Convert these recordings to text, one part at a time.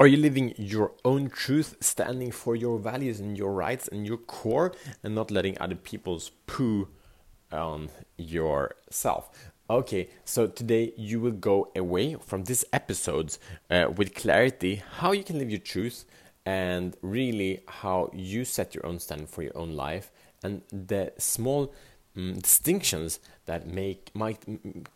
Are you living your own truth, standing for your values and your rights and your core, and not letting other people's poo on yourself? Okay, so today you will go away from this episode uh, with clarity how you can live your truth and really how you set your own standard for your own life and the small um, distinctions that make might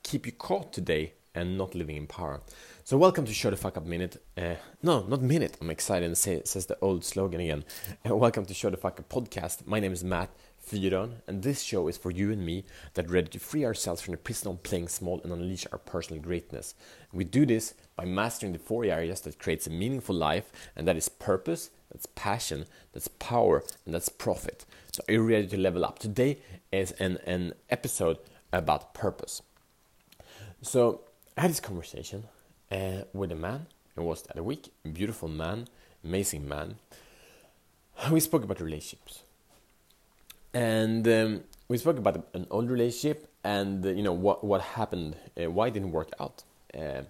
keep you caught today and not living in power. So welcome to Show the Fuck Up Minute. Uh, no, not minute. I'm excited and say, says the old slogan again. Uh, welcome to Show the Fuck Up podcast. My name is Matt Fyron, and this show is for you and me that ready to free ourselves from the prison of playing small and unleash our personal greatness. We do this by mastering the four areas that creates a meaningful life, and that is purpose, that's passion, that's power, and that's profit. So are you ready to level up? Today is an, an episode about purpose. So I had this conversation uh, with a man. It was other week. Beautiful man, amazing man. We spoke about relationships, and um, we spoke about an old relationship and you know what what happened, uh, why it didn't work out. Uh,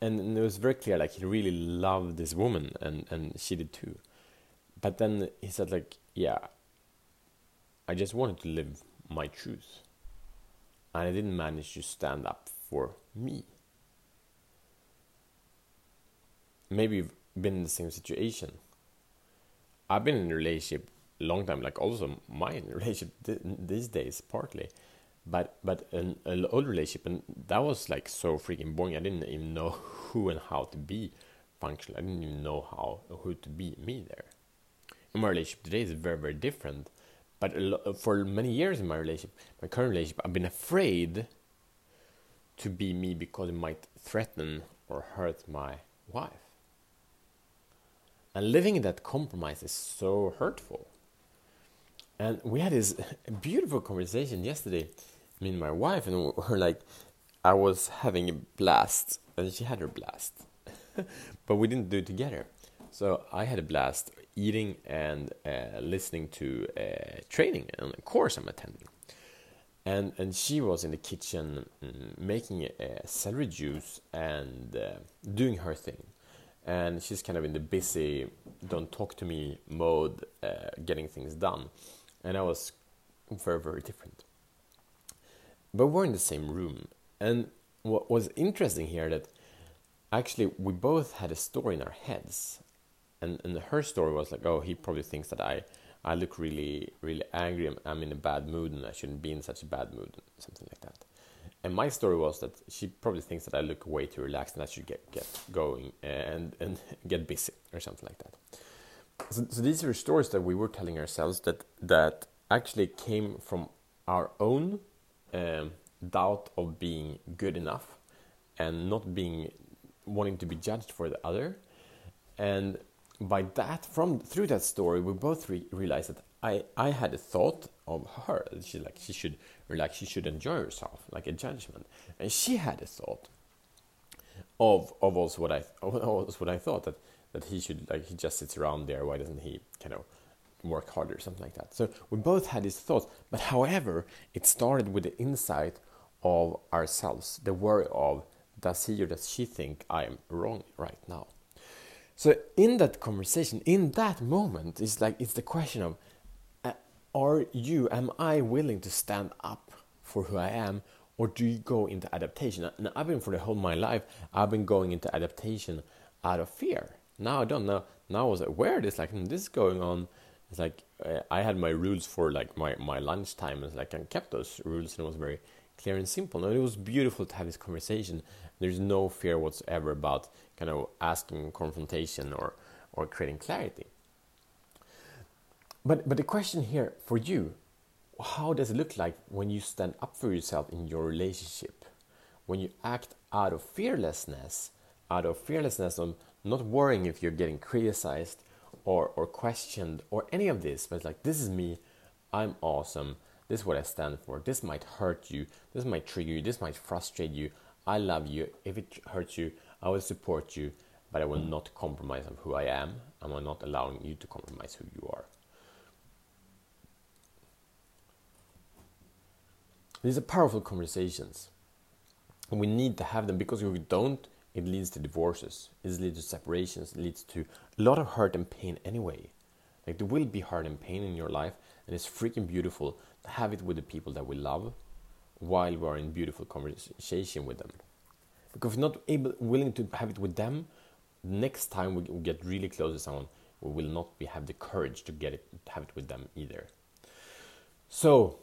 and, and it was very clear, like he really loved this woman, and and she did too. But then he said, like, yeah, I just wanted to live my truth, and I didn't manage to stand up for me. Maybe you've been in the same situation. I've been in a relationship a long time, like also my relationship th- these days, partly. But but an, an old relationship, and that was like so freaking boring. I didn't even know who and how to be functional. I didn't even know how who to be me there. And my relationship today is very very different. But for many years in my relationship, my current relationship, I've been afraid to be me because it might threaten or hurt my wife. And living in that compromise is so hurtful. And we had this beautiful conversation yesterday, me and my wife, and we're like, I was having a blast, and she had her blast. but we didn't do it together. So I had a blast eating and uh, listening to uh, training and a course I'm attending and and she was in the kitchen mm, making a celery juice and uh, doing her thing. And she's kind of in the busy don't talk to me mode uh, getting things done. And i was very very different. But we're in the same room. And what was interesting here that actually we both had a story in our heads. And and her story was like oh he probably thinks that i I look really, really angry. I'm, I'm in a bad mood and I shouldn't be in such a bad mood, something like that. And my story was that she probably thinks that I look way too relaxed and I should get, get going and, and get busy or something like that. So, so these are stories that we were telling ourselves that, that actually came from our own um, doubt of being good enough and not being wanting to be judged for the other and by that, from through that story, we both re- realized that I, I had a thought of her. She like she should relax, she should enjoy herself, like a judgment, and she had a thought of of also what I also what I thought that that he should like he just sits around there. Why doesn't he kind of work harder, or something like that? So we both had these thoughts, but however, it started with the insight of ourselves, the worry of does he or does she think I am wrong right now? So in that conversation, in that moment, it's like it's the question of, uh, are you, am I willing to stand up for who I am, or do you go into adaptation? And I've been for the whole of my life, I've been going into adaptation out of fear. Now I don't know. Now I was aware this like hmm, this is going on. It's like uh, I had my rules for like my my lunchtime, and like I kept those rules, and it was very clear and simple. And it was beautiful to have this conversation. There's no fear whatsoever about kind of asking confrontation or, or creating clarity. But, but the question here for you how does it look like when you stand up for yourself in your relationship? When you act out of fearlessness, out of fearlessness of not worrying if you're getting criticized or, or questioned or any of this, but like, this is me, I'm awesome, this is what I stand for, this might hurt you, this might trigger you, this might frustrate you, I love you, if it hurts you, I will support you, but I will not compromise on who I am. and I'm not allowing you to compromise who you are. These are powerful conversations. And we need to have them because if we don't, it leads to divorces, it leads to separations, it leads to a lot of hurt and pain anyway. Like there will be hurt and pain in your life, and it's freaking beautiful have it with the people that we love while we're in beautiful conversation with them. Because if we're not able, willing to have it with them, next time we get really close to someone, we will not be, have the courage to get it, have it with them either. So,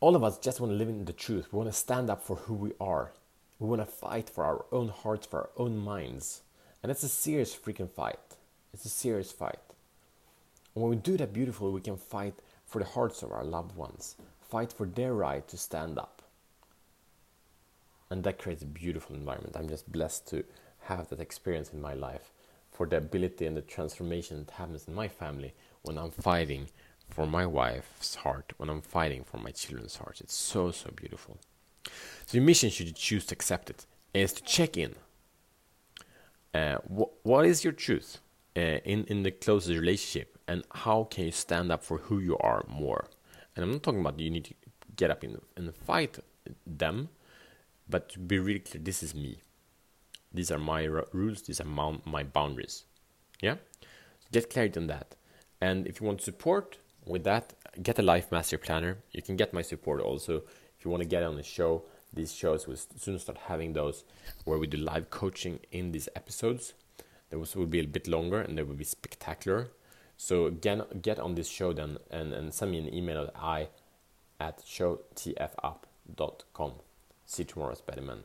all of us just want to live in the truth. We want to stand up for who we are. We want to fight for our own hearts, for our own minds. And it's a serious freaking fight. It's a serious fight. And when we do that beautifully, we can fight for the hearts of our loved ones, fight for their right to stand up. And that creates a beautiful environment. I'm just blessed to have that experience in my life for the ability and the transformation that happens in my family when I'm fighting for my wife's heart, when I'm fighting for my children's hearts. It's so, so beautiful. So, your mission, should you choose to accept it, is to check in. Uh, wh- what is your truth uh, in, in the closest relationship, and how can you stand up for who you are more? And I'm not talking about you need to get up in, and fight them, but to be really clear, this is me. These are my rules, these are my, my boundaries. Yeah? Get clarity on that. And if you want support with that, get a life master planner. You can get my support also if you want to get on the show. These shows will soon start having those where we do live coaching in these episodes. Those will be a bit longer and they will be spectacular. So again, get on this show then and, and send me an email at i at showtfup.com. See you tomorrow, Spider-Man.